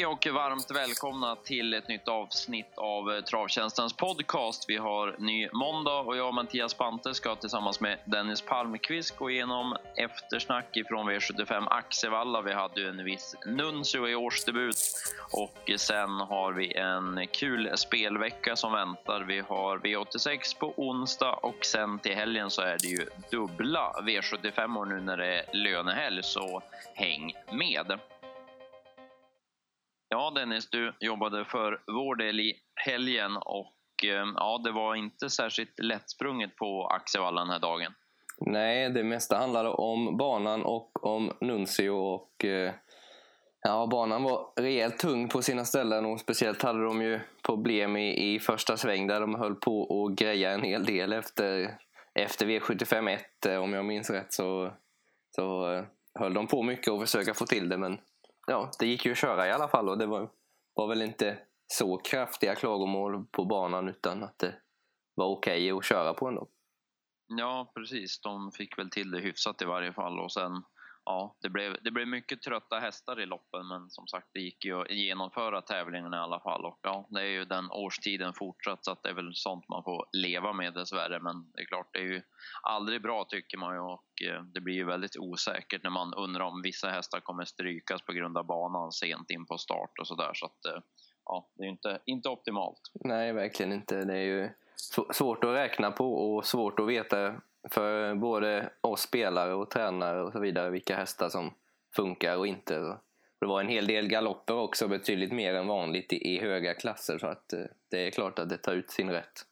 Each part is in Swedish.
Hej och varmt välkomna till ett nytt avsnitt av eh, Travtjänstens podcast. Vi har ny måndag och jag, och Mattias Pante, ska tillsammans med Dennis Palmqvist gå igenom eftersnack ifrån V75 Axevalla. Vi hade ju en viss Nuncio i årsdebut och sen har vi en kul spelvecka som väntar. Vi har V86 på onsdag och sen till helgen så är det ju dubbla V75 och nu när det är lönehelg så häng med. Ja, Dennis, du jobbade för vår del i helgen och eh, ja, det var inte särskilt lättsprunget på Axevalla den här dagen. Nej, det mesta handlade om banan och om Nuncio och eh, ja, banan var rejält tung på sina ställen och speciellt hade de ju problem i, i första sväng där de höll på att greja en hel del efter, efter V75 1 eh, om jag minns rätt så, så höll de på mycket och försöka få till det men ja, det gick ju att köra i alla fall och det var, var väl inte så kraftiga klagomål på banan utan att det var okej okay att köra på ändå. Ja, precis. De fick väl till det hyfsat i varje fall och sen ja, det blev, det blev mycket trötta hästar i loppen men som sagt det gick ju att genomföra tävlingen i alla fall och ja, det är ju den årstiden fortsatt så att det är väl sånt man får leva med dessvärre men det är klart det är ju aldrig bra tycker man ju och eh, det blir ju väldigt osäkert när man undrar om vissa hästar kommer strykas på grund av banan sent in på start och sådär så att eh, ja, det är ju inte, inte optimalt. Nej, verkligen inte. Det är ju svårt att räkna på och svårt att veta för både oss spelare och tränare och så vidare vilka hästar som funkar och inte. Det var en hel del galopper också, betydligt mer än vanligt i, höga klasser så att eh, det är klart att det tar ut sin rätt.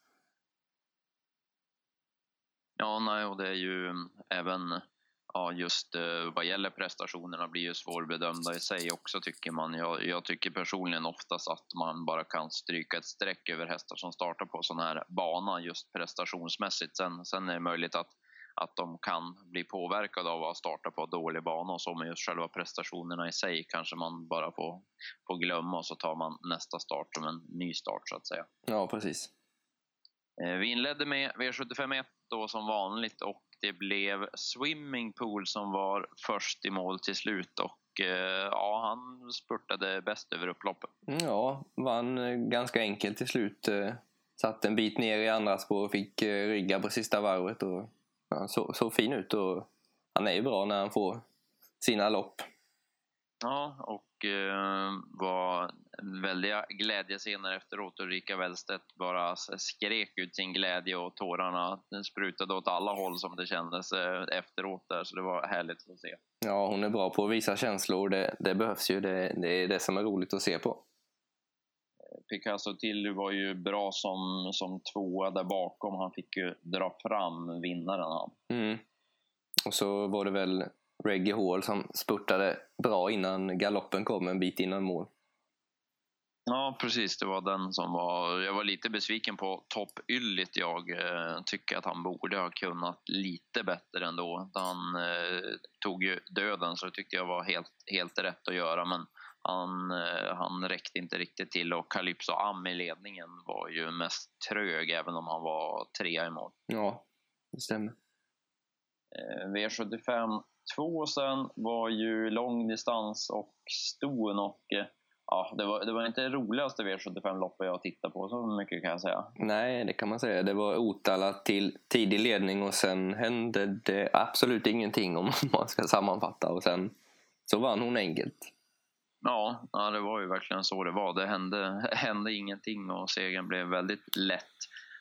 Ja, nej, och det är ju mm, även ja, just eh, vad gäller prestationerna blir ju svårbedömda i sig också tycker man. Jag, jag, tycker personligen oftast att man bara kan stryka ett streck över hästar som startar på sån här bana just prestationsmässigt. Sen, sen är det möjligt att, att de kan bli påverkade av att starta på dålig bana och så, men just själva prestationerna i sig kanske man bara får, får glömma och så tar man nästa start som en ny start så att säga. Ja, precis. Eh, vi inledde med V751 då som vanligt och det blev Swimmingpool som var först i mål till slut och eh, ja, han spurtade bäst över upploppet. Ja, vann eh, ganska enkelt till slut. Eh, satt en bit ner i andra spår och fick rygga på sista varvet. Och, ja, så, så fin ut och han är ju bra när han får sina lopp. Ja, och eh, var väldiga glädjescener efteråt. Ulrika Wellstedt bara skrek ut sin glädje och tårarna sprutade åt alla håll som det kändes eh, efteråt där, så det var härligt att se. Ja, hon är bra på att visa känslor. Det, det behövs ju. Det, det, är det som är roligt att se på. Picasso Tilly var ju bra som, som tvåa där bakom. Han fick ju dra fram vinnaren. Han. Mm. Och så var det väl Reggie Hall som spurtade bra innan galoppen kom en bit innan mål. Ja, precis. Det var den som var... Jag var lite besviken på Topp Yllit. Jag eh, tycker att han borde ha kunnat lite bättre ändå. Han eh, tog ju döden, så det tyckte jag var helt, helt rätt att göra. Men han, eh, han räckte inte riktigt till och Calypso Am i ledningen var ju mest trög, även om han var trea i mål. Ja, det stämmer. Eh, V75 2 sen var ju långdistans och ston och ja, det var, det var inte det roligaste V75-loppet jag tittat på, så mycket kan jag säga. Nej, det kan man säga. Det var Otala till tidig ledning och sen hände det absolut ingenting om man ska sammanfatta och sen så vann hon enkelt. Ja, ja, det var ju verkligen så det var. Det hände, hände ingenting och segern blev väldigt lätt.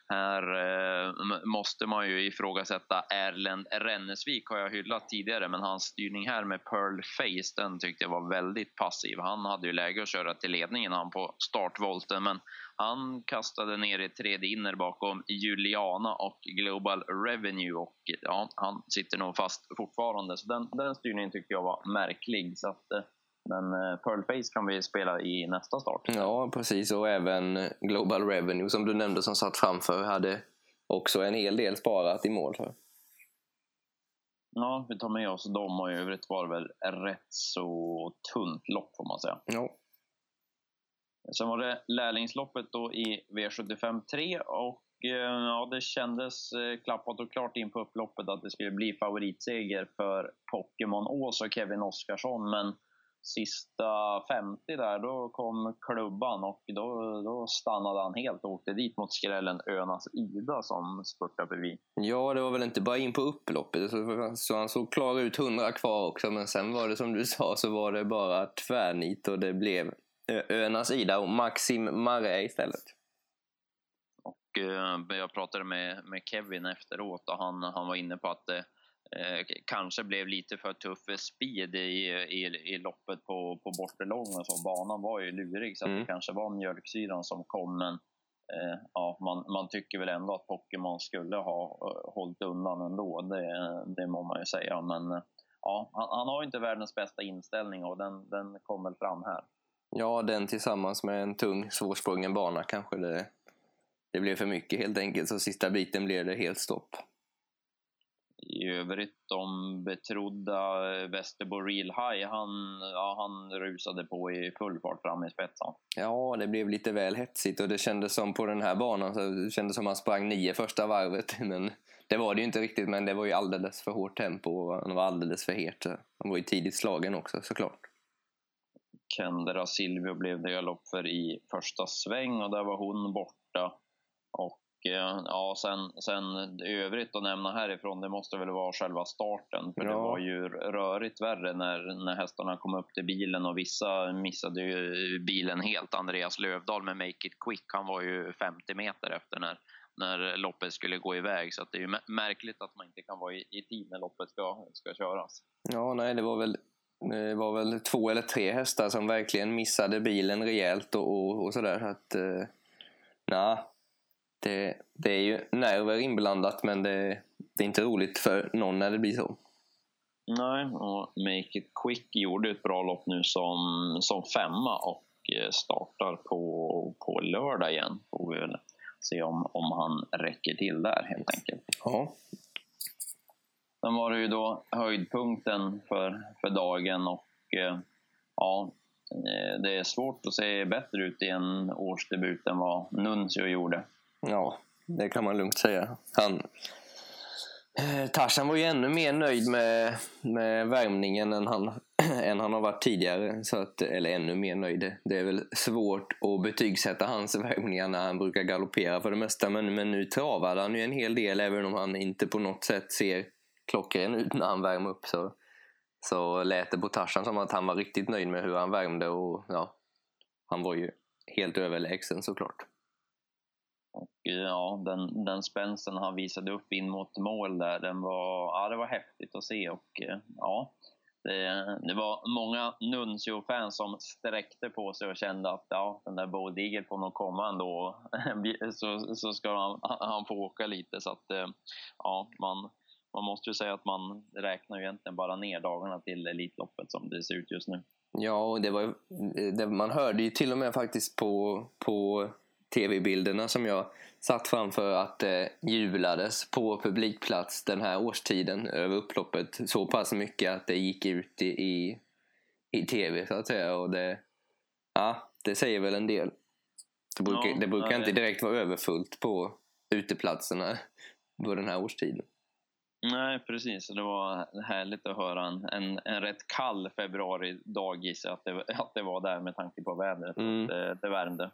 Här eh, måste man ju ifrågasätta Erlend Rennesvik har jag hyllat tidigare men hans styrning här med Pearl Face den tyckte jag var väldigt passiv. Han hade ju läge att köra till ledningen han på startvolten men han kastade ner i tredje inner bakom Juliana och Global Revenue och ja, han sitter nog fast fortfarande så den, den styrningen tyckte jag var märklig. Så att, eh, men eh, Pearlface kan vi spela i nästa start. Ja, precis. Och även Global Revenue som du nämnde som satt framför hade också en hel del sparat i mål. För. Ja, vi tar med oss dem och i övrigt var det väl rätt så tunt lopp får man säga. Ja. Sen var det lärlingsloppet då i V75 3 och eh, ja, det kändes eh, klappat och klart in på upploppet att det skulle bli favoritseger för Pokémon Ås och Kevin Oskarsson men sista 50 där, då kom klubban och då, då stannade han helt och åkte dit mot skrällen Önas Ida som spurtade förbi. Ja, det var väl inte bara in på upploppet, så, han såg klar ut 100 kvar också, men sen var det som du sa så var det bara tvärnit och det blev Önas Ida och Maxim Marre istället. Och eh, jag pratade med, med Kevin efteråt och han, han var inne på att det eh, kanske blev lite för tuff speed i, i, i loppet på, på bortelången. Så banan var ju lurig så mm. det kanske var mjölksyran som kom. Men eh, ja, man, man tycker väl ändå att Pokémon skulle ha uh, hållit undan ändå. Det, det må man ju säga. Men uh, ja, han, han, har inte världens bästa inställning och den, den kom väl fram här. Ja, den tillsammans med en tung, svårsprungen bana kanske det, det blev för mycket helt enkelt. Så sista biten blev det helt stopp. I övrigt, de betrodda Västerbo Real High, han, ja, han rusade på i full fart fram i spetsen. Ja, det blev lite väl hetsigt och det kändes som på den här banan, så det kändes som han sprang nio första varvet. Men det var det ju inte riktigt, men det var ju alldeles för hårt tempo och han var alldeles för het. Han var ju tidigt slagen också såklart. Kendra Silvio blev det galopp för i första sväng och där var hon borta. Och ja, sen, sen övrigt att nämna härifrån, det måste väl vara själva starten. För ja. det var ju rörigt värre när, när hästarna kom upp till bilen och vissa missade ju bilen helt. Andreas Lövdahl med Make It Quick, han var ju 50 meter efter när, när loppet skulle gå iväg. Så det är ju märkligt att man inte kan vara i, i tid när loppet ska, ska köras. Ja, nej, det var väl det var väl två eller tre hästar som verkligen missade bilen rejält och, och, och sådär. Så att, eh, nah, det, det är ju nerver inblandat men det, det är inte roligt för någon när det blir så. Nej, och Make It Quick gjorde ett bra lopp nu som, som femma och eh, startar på, på lördag igen. Får vi väl se om, om han räcker till där helt enkelt. Ja. Sen var det ju då höjdpunkten för, för dagen och eh, ja, eh, det är svårt att se bättre ut i en årsdebut än vad Nuncio gjorde. Ja, det kan man lugnt säga. Han, eh, Tarzan var ju ännu mer nöjd med, med värmningen än han, än han har varit tidigare. Så att, eller ännu mer nöjd. Det är väl svårt att betygsätta hans värmningar när han brukar galoppera för det mesta. Men, men nu travade han ju en hel del även om han inte på något sätt ser klockren ut när han värmer upp. Så, så lät det på Tarzan som att han var riktigt nöjd med hur han värmde. Och, ja, han var ju helt överlägsen såklart. Ja, den, den spänsten han visade upp in mot mål där, den var, ja, det var häftigt att se. Och eh, ja, det, det var många Nuncio-fans som sträckte på sig och kände att ja, den där Bo Digel får nog komma ändå. så, så ska han, han få åka lite. Så att eh, ja, man, man måste ju säga att man räknar ju egentligen bara ner dagarna till Elitloppet som det ser ut just nu. Ja, och det var, eh, det, man hörde ju till och med faktiskt på, på tv-bilderna som jag satt framför att eh, jublades på publikplats den här årstiden över upploppet så pass mycket att det gick ut i, i, i tv så att säga. Och det, ja, det säger väl en del. Det brukar, ja, det brukar inte direkt vara överfullt på uteplatserna på den här årstiden. Nej, precis. Det var härligt att höra en, en, en rätt kall februaridag gissar att det, att det var där med tanke på vädret. Mm. Det, det värmde.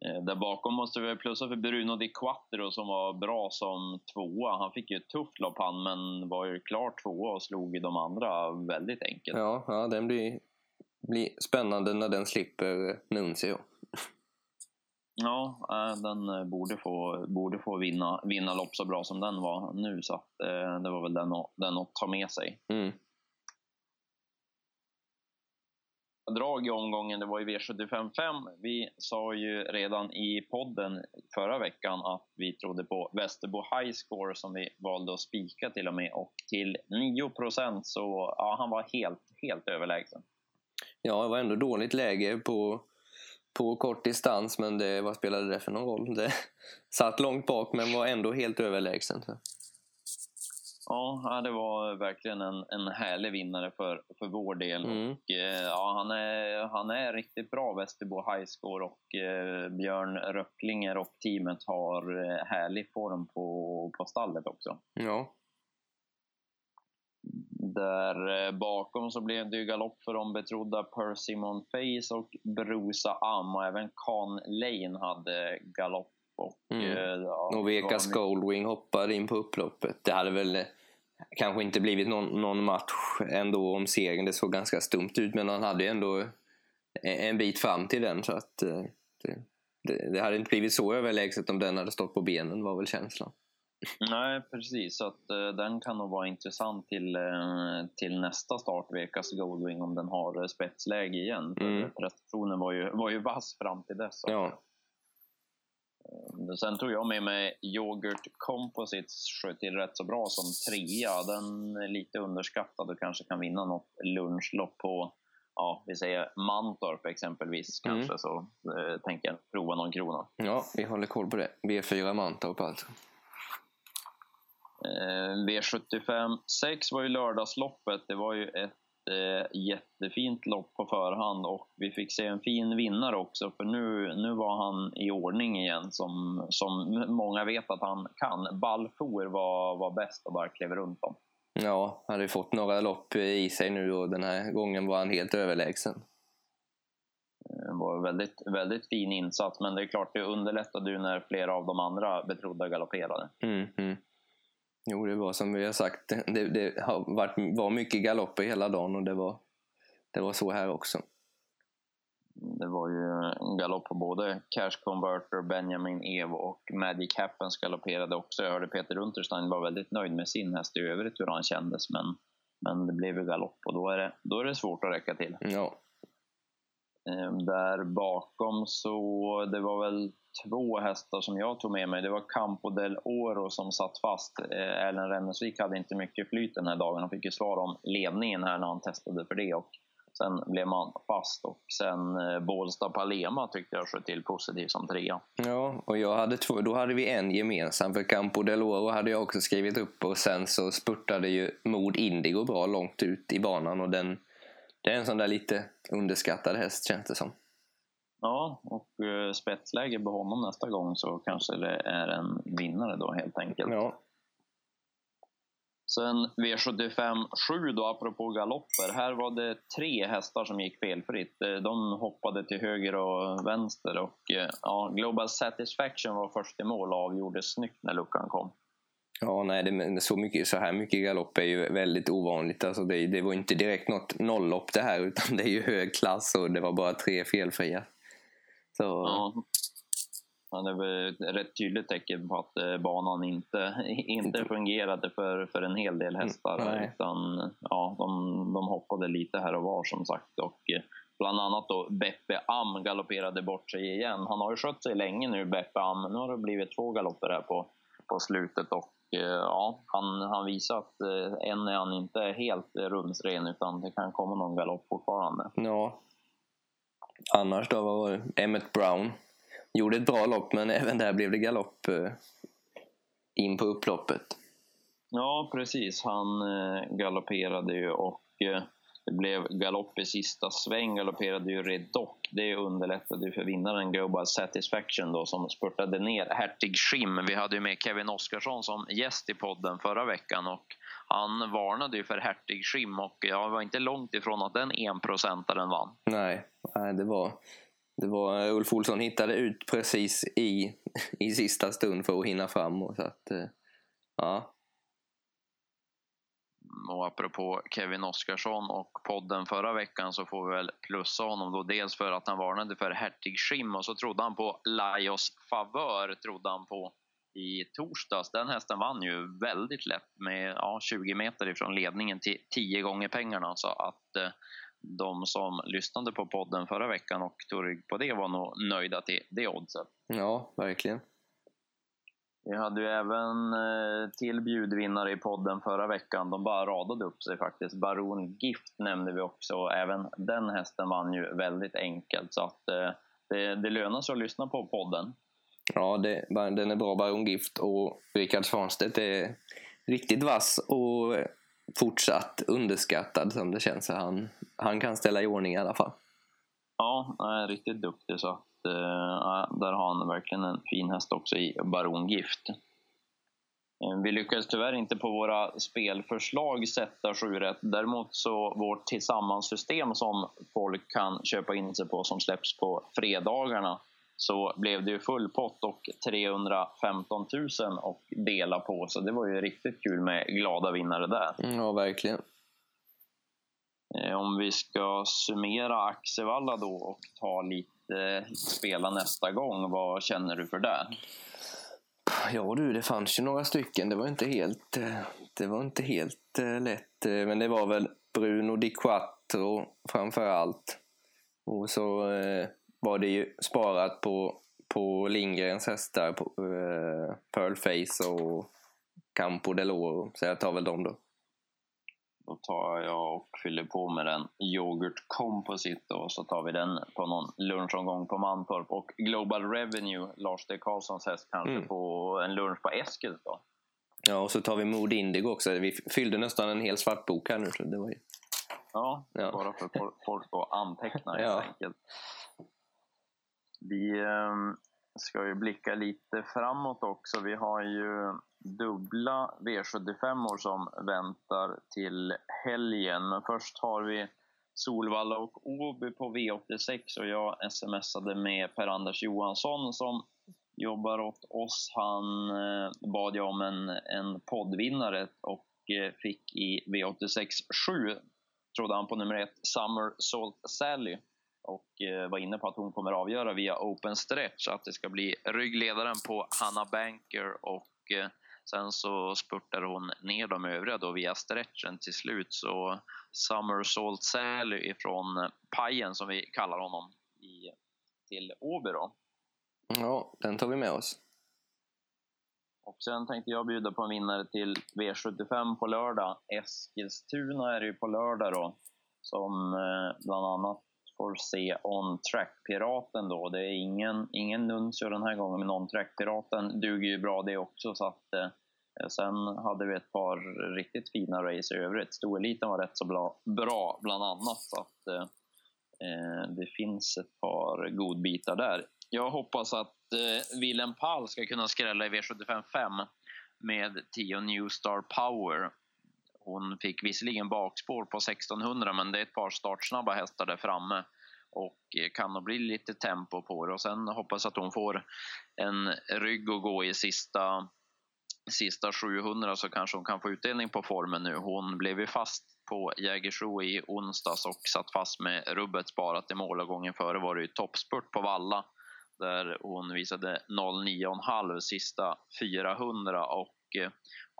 Eh, där bakom måste vi plussa för Bruno Di Quattro som var bra som tvåa. Han fick ju ett tufft lopp han, men var ju klart tvåa och slog de andra väldigt enkelt. Ja, ja den blir, blir spännande när den slipper Nuncio. Ja, eh, den eh, borde få, borde få vinna, vinna lopp så bra som den var nu. Så att, det var väl den, den att ta med sig. Mm. Drag i omgången, det var i V755. Vi sa ju redan i podden förra veckan att vi trodde på Västerbo High Score som vi valde att spika till och med. Och till 9% så ja, han var helt, helt överlägsen. Ja, det var ändå dåligt läge på på kort distans, men det, vad spelade det för någon roll? Det satt långt bak, men var ändå helt överlägsen. Ja, det var verkligen en, en härlig vinnare för, för vår del. Mm. Och, eh, ja, han, är, han är riktigt bra, Västerbo Highscore, och eh, Björn Röcklinger och teamet har eh, härlig form på, på stallet också. Ja. Där eh, bakom så blev det ju galopp för de betrodda Persimmon Face och Brusa Am och även Con Lane hade galopp. Och, Mm. ja, det var Goldwing hoppade in på upploppet. Det hade väl kanske inte blivit någon, någon match ändå om segern. Det såg ganska stumt ut men han hade ju ändå en, en bit fram till den. så att eh, det, det, hade inte blivit så överlägset om den hade stått på benen var väl känslan. Nej, precis. Så att, eh, den kan nog vara intressant till, eh, till nästa start, Vekas Goldwing, om den har spetsläge igen. Mm. Prestationen var ju, var ju vass fram till dess. Ja. Eh, Sen tog jag med mig Yoghurt Composites sköt till rätt så bra som trea. Den är lite underskattad och kanske kan vinna något lunchlopp på Ja, vi säger Mantorp exempelvis Mm. kanske, så eh, tänker jag prova någon krona. ja, vi håller koll på det. B4 Mantorp alltså. Eh, V75 6 var ju lördagsloppet. Det var ju ett eh, jättefint lopp på förhand och vi fick se en fin vinnare också för nu, nu var han i ordning igen som, som många vet att han kan. Balfour var, var bäst och bara klev runt dem. Ja, hade ju fått några lopp i sig nu och den här gången var han helt överlägsen. Det var väldigt, väldigt fin insats men det är klart det underlättade ju när flera av de andra betrodda galopperade. Mm, mm. Jo, det var som vi har sagt. Det, det har varit, var mycket galopper hela dagen och det var, det var så här också. Det var ju en galopp på både Cash Converter, Benjamin Evo och Magic Happens galopperade också. Jag hörde Peter Unterstein var väldigt nöjd med sin häst i övrigt hur han kändes men, men det blev ju galopp och då är det, då är det svårt att räcka till. Ja, Ehm, Där bakom så, det var väl två hästar som jag tog med mig. Det var Campo del Oro som satt fast. Eh, Erlend Rennesvik hade inte mycket flyt den här dagen. Han fick ju svar om ledningen här när han testade för det. Och sen blev man fast och sen eh, Bålsta Palema tyckte jag sköt till positivt som trea. ja och jag hade två, då hade vi en gemensam. För Campo del Oro hade jag också skrivit upp och sen så spurtade ju Mod Indigo bra långt ut i banan och den, det är en sån där lite underskattad häst känns det som. Ja, och eh, spetsläge på honom nästa gång så kanske det är en vinnare då helt enkelt. Ja, Sen V75 7 då, apropå galopper. Här var det tre hästar som gick felfritt. Eh, De hoppade till höger och vänster och eh, ja, Global Satisfaction var först i mål och avgjorde snyggt när luckan kom. Ja, nej, det, så, mycket, så här mycket galopp är ju väldigt ovanligt. Alltså det, det var inte direkt något nolllopp det här, utan det är ju hög klass och det var bara tre felfria. Så, Ja. Ja, det var ett rätt tydligt tecken på att eh, banan inte, inte fungerade för, för en hel del hästar. Mm, nej. utan, ja, de, de hoppade lite här och var som sagt. Och, eh, bland annat då Beppe Am galopperade bort sig igen. Han har ju skött sig länge nu, Beppe Am. Nu har det blivit två galopper här på, på slutet. Och, eh, ja, han, han visar att än är han inte helt rumsren utan det kan komma någon galopp fortfarande. ja. Annars då, vad var det? Emmet Brown gjorde ett bra lopp, men även där blev det galopp eh, in på upploppet. Ja, precis. Han eh, galopperade ju och eh, det blev galopp i sista sväng. Galopperade ju Redock. Det underlättade ju för vinnaren Global Satisfaction då, som spurtade ner Hertig Schim. Vi hade ju med Kevin Oskarsson som gäst i podden förra veckan och han varnade ju för Hertig Schim och jag var inte långt ifrån att den enprocentaren vann. Nej, nej det var... Det var Ulf Olsson hittade ut precis i, i sista stund för att hinna fram. Och så att, eh, ja, Och apropå Kevin Oskarsson och podden förra veckan så får vi väl plussa honom då dels för att han varnade för Hertig Schim och så trodde han på Lajos favör trodde han på i torsdags. Den hästen vann ju väldigt lätt med ja, 20 meter ifrån ledningen till 10 gånger pengarna så att eh, de som lyssnade på podden förra veckan och tog rygg på det var nog nöjda till det oddset. ja verkligen. Vi hade ju även eh, till bjudvinnare i podden förra veckan. De bara radade upp sig faktiskt. Baron Gift nämnde vi också. Även den hästen vann ju väldigt enkelt. Så att eh, det, det lönar sig att lyssna på podden. Ja, det, den är bra Baron Gift och Rickard Svanstedt är riktigt vass och fortsatt underskattad som det känns. Han, han kan ställa i ordning i alla fall. Ja, han är riktigt duktig. Så att, eh, ja, där har han verkligen en fin häst också i Baron Gift. Eh, vi lyckades tyvärr inte på våra spelförslag sätta sju rätt. Däremot så vårt tillsammans-system som folk kan köpa in sig på som släpps på fredagarna så blev det ju full pott och 315 000 och dela på. Så det var ju riktigt kul med glada vinnare där. Ja, verkligen. Eh, om vi ska summera Axevalla då och ta lite spela nästa gång, vad känner du för det? Ja du, det fanns ju några stycken. Det var inte helt, eh, det var inte helt eh, lätt. Men det var väl Bruno Di Quattro framför allt. Och så var det ju sparat på, på Lindgrens hästar, på, eh, Pearlface och Campo Deloro. Så jag tar väl dem då. Då tar jag och fyller på med den Yoghurt Composite och så tar vi den på någon lunchomgång på Mantorp. Och Global Revenue, Lars D. Karlssons häst, kanske mm. på en lunch på Eskils då. Ja, och så tar vi Mood Indigo också. Vi fyllde nästan en hel svart bok här nu. Så det var ju... Ja, ja. bara för folk att anteckna helt ja. enkelt. Vi ehm, ska ju blicka lite framåt också. Vi har ju dubbla V75 år som väntar till helgen. Men först har vi Solvalla och Åby på V86 och jag smsade med Per-Anders Johansson som jobbar åt oss. Han eh, bad jag om en, en poddvinnare och eh, fick i V86 7, trodde han på nummer ett, Summer Salt Sally och eh, var inne på att hon kommer avgöra via open stretch, att det ska bli ryggledaren på Hanna Banker och eh, sen så spurtar hon ner de övriga då via stretchen till slut. Så Summer Salt Sally ifrån Pajen, som vi kallar honom, i, till Åby då. Ja, den tar vi med oss. Och sen tänkte jag bjuda på en vinnare till V75 på lördag. Eskilstuna är det ju på lördag då, som eh, bland annat får se On Track-piraten då. Det är ingen, ingen Nuncio den här gången, men On Track-piraten duger ju bra det också. Så att, eh, sen hade vi ett par riktigt fina race i övrigt. Stoeliten var rätt så bra, bra bland annat. Så att, eh, eh det finns ett par godbitar där. Jag hoppas att eh, Willem Pall ska kunna skrälla i V75 5 med 10 New Star Power. Hon fick visserligen bakspår på 1600 men det är ett par startsnabba hästar där framme och eh, kan nog bli lite tempo på det. Och sen hoppas att hon får en rygg att gå i sista, sista 700 så kanske hon kan få utdelning på formen nu. Hon blev ju fast på Jägersro i onsdags och satt fast med rubbet sparat i mål och gången före var det ju toppspurt på Valla där hon visade 09,5 sista 400 och eh,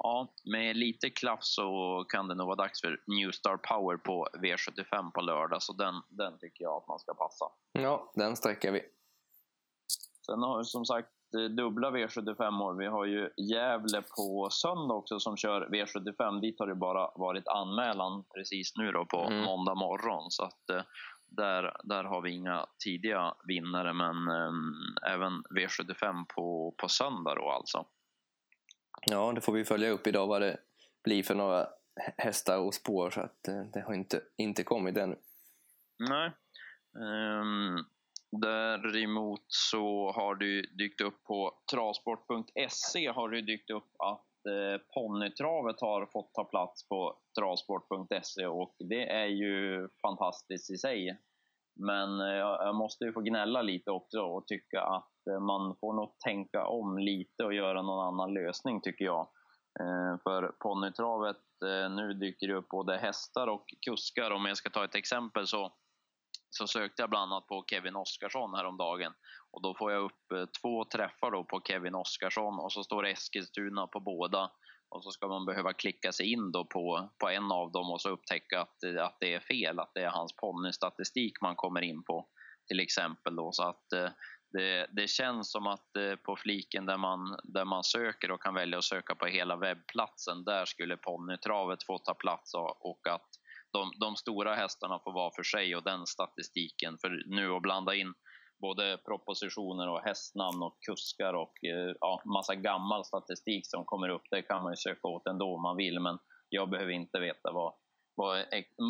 ja, med lite klaff så kan det nog vara dags för New Star Power på V75 på lördag, så den, den tycker jag att man ska passa. Ja, den sträcker vi. Sen har vi som sagt dubbla V75 år. Vi har ju Gävle på söndag också som kör V75. Dit har det bara varit anmälan precis nu då på mm. måndag morgon. Så att eh, där, där har vi inga tidiga vinnare, men um, även V75 på, på söndag då alltså. Ja, det får vi följa upp idag vad det blir för några hästar och spår så att eh, det har inte, inte kommit ännu. Nej. Um, däremot så har det dykt upp på travsport.se har det dykt upp att eh, ponnytravet har fått ta plats på travsport.se och det är ju fantastiskt i sig. Men eh, jag måste ju få gnälla lite också och tycka att Eh, man får nog tänka om lite och göra någon annan lösning tycker jag. Eh, för ponnytravet, eh, nu dyker det upp både hästar och kuskar. Om jag ska ta ett exempel så, så sökte jag bland annat på Kevin Oskarsson häromdagen. Och då får jag upp två träffar då på Kevin Oskarsson och så står Eskilstuna på båda och så ska man behöva klicka sig in då på, på en av dem och så upptäcka att, att det är fel, att det är hans ponnystatistik man kommer in på till exempel. Då, så att eh, det, det, känns som att eh, på fliken där man, där man söker och kan välja att söka på hela webbplatsen, där skulle ponnytravet få ta plats och att de, de stora hästarna får vara för sig och den statistiken. För nu att blanda in både propositioner och hästnamn och kuskar och eh, ja, massa gammal statistik som kommer upp. Det kan man ju söka åt ändå om man vill, men jag behöver inte veta vad, vad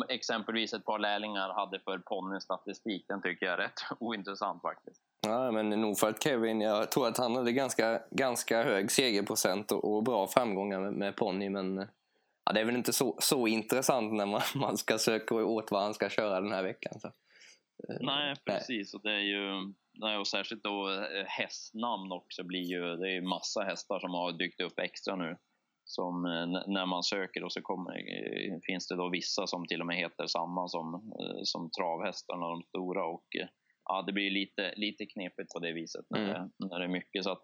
exempelvis ett par lärlingar hade för ponnystatistik. Den tycker jag är rätt ointressant faktiskt. Ja, men nog för att Kevin, jag tror att han hade ganska, ganska hög segerprocent och, och bra framgångar med, med ponny. Men ja, det är väl inte så, så intressant när man, man ska söka åt vad han ska köra den här veckan. Så. Eh, nej, precis. Nej. Och det är ju, nej, och särskilt då eh, hästnamn också blir ju, det är massa hästar som har dykt upp extra nu. Som eh, när man söker och så kommer, finns det då vissa som till och med heter samma som, som travhästarna, de stora. Och ja, det blir lite, lite knepigt på det viset när, mm. det, när det är mycket. Så att,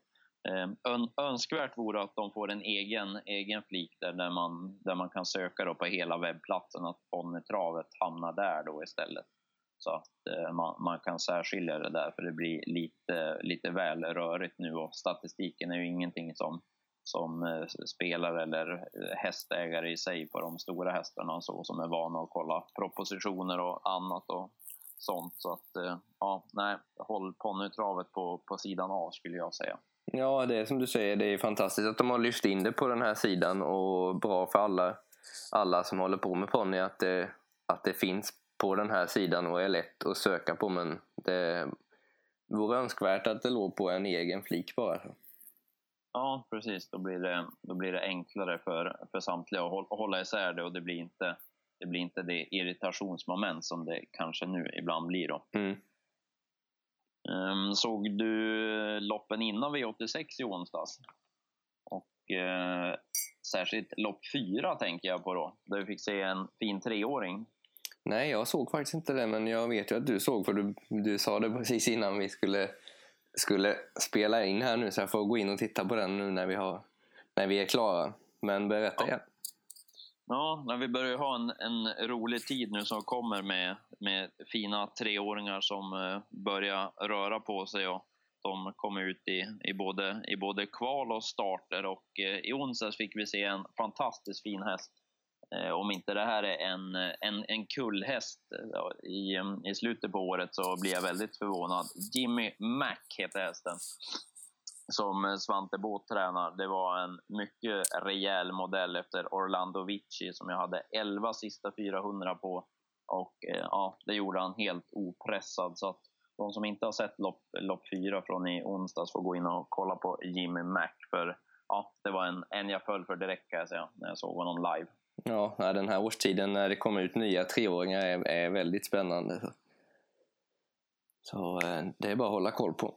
ön, önskvärt vore att de får en egen, egen flik där, där, man, där man kan söka då på hela webbplatsen, att Ponnytravet hamnar där då istället. Så att eh, man, man, kan särskilja det där, för det blir lite, lite väl rörigt nu och statistiken är ju ingenting som, som eh, spelare eller eh, hästägare i sig på de stora hästarna så, som är vana att kolla propositioner och annat och sånt. Så att, ja, nej, håll ponnytravet på, på sidan A skulle jag säga. Ja, det är som du säger, det är fantastiskt att de har lyft in det på den här sidan och bra för alla, alla som håller på med ponny att det, att det finns på den här sidan och är lätt att söka på men det vore önskvärt att det låg på en egen flik bara. Ja, precis. Då blir det, då blir det enklare för, för samtliga att hålla isär det och det blir inte det, blir inte det irritationsmoment som det kanske nu ibland blir. Då. Mm. Um, såg du loppen innan V86 i onsdags? Och uh, särskilt lopp fyra tänker jag på då, där vi fick se en fin treåring Nej, jag såg faktiskt inte det, men jag vet ju att du såg för du, du sa det precis innan vi skulle, skulle spela in här nu så jag får gå in och titta på den nu när vi, har, när vi är klara. Men berätta ja. igen. Ja, när vi börjar ha en, en rolig tid nu som kommer med, med fina treåringar som eh, börjar röra på sig och de kommer ut i, i, både, i både kval och starter och eh, i onsdags fick vi se en fantastiskt fin häst eh, om inte det här är en, en, en kullhäst i, i slutet på året så blir jag väldigt förvånad. Jimmy Mac heter hästen som eh, Svante Båth tränar. Det var en mycket rejäl modell efter Orlando Vici som jag hade 11 sista 400 på. Och eh, ja, det gjorde han helt opressad. Så att de som inte har sett lopp, lopp 4 från i onsdags får gå in och kolla på Jimmy Mac. För ja, det var en, en jag föll för direkt kan jag säga, när jag såg honom live. Ja, den här årstiden när det kommer ut nya treåringar är, är väldigt spännande. Så eh, det är bara att hålla koll på.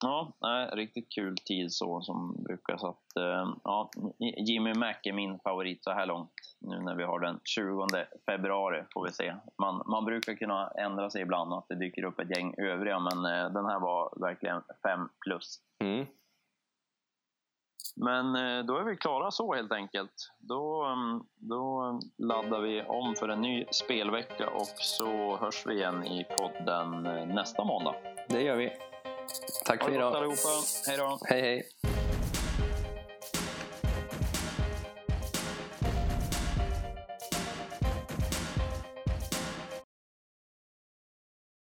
Ja, nej, riktigt kul tid så som brukar. Så att, eh, ja, Jimmy Mac är min favorit så här långt. Nu när vi har den 20 februari får vi se. Man, man brukar kunna ändra sig ibland att det dyker upp ett gäng övriga men eh, den här var verkligen 5 plus. Mm. Men eh, då är vi klara så helt enkelt. Då, mm, då laddar vi om för en ny spelvecka och så hörs vi igen i podden nästa måndag. Det gör vi. Tack för idag. allihopa. Hej då. Hej hej.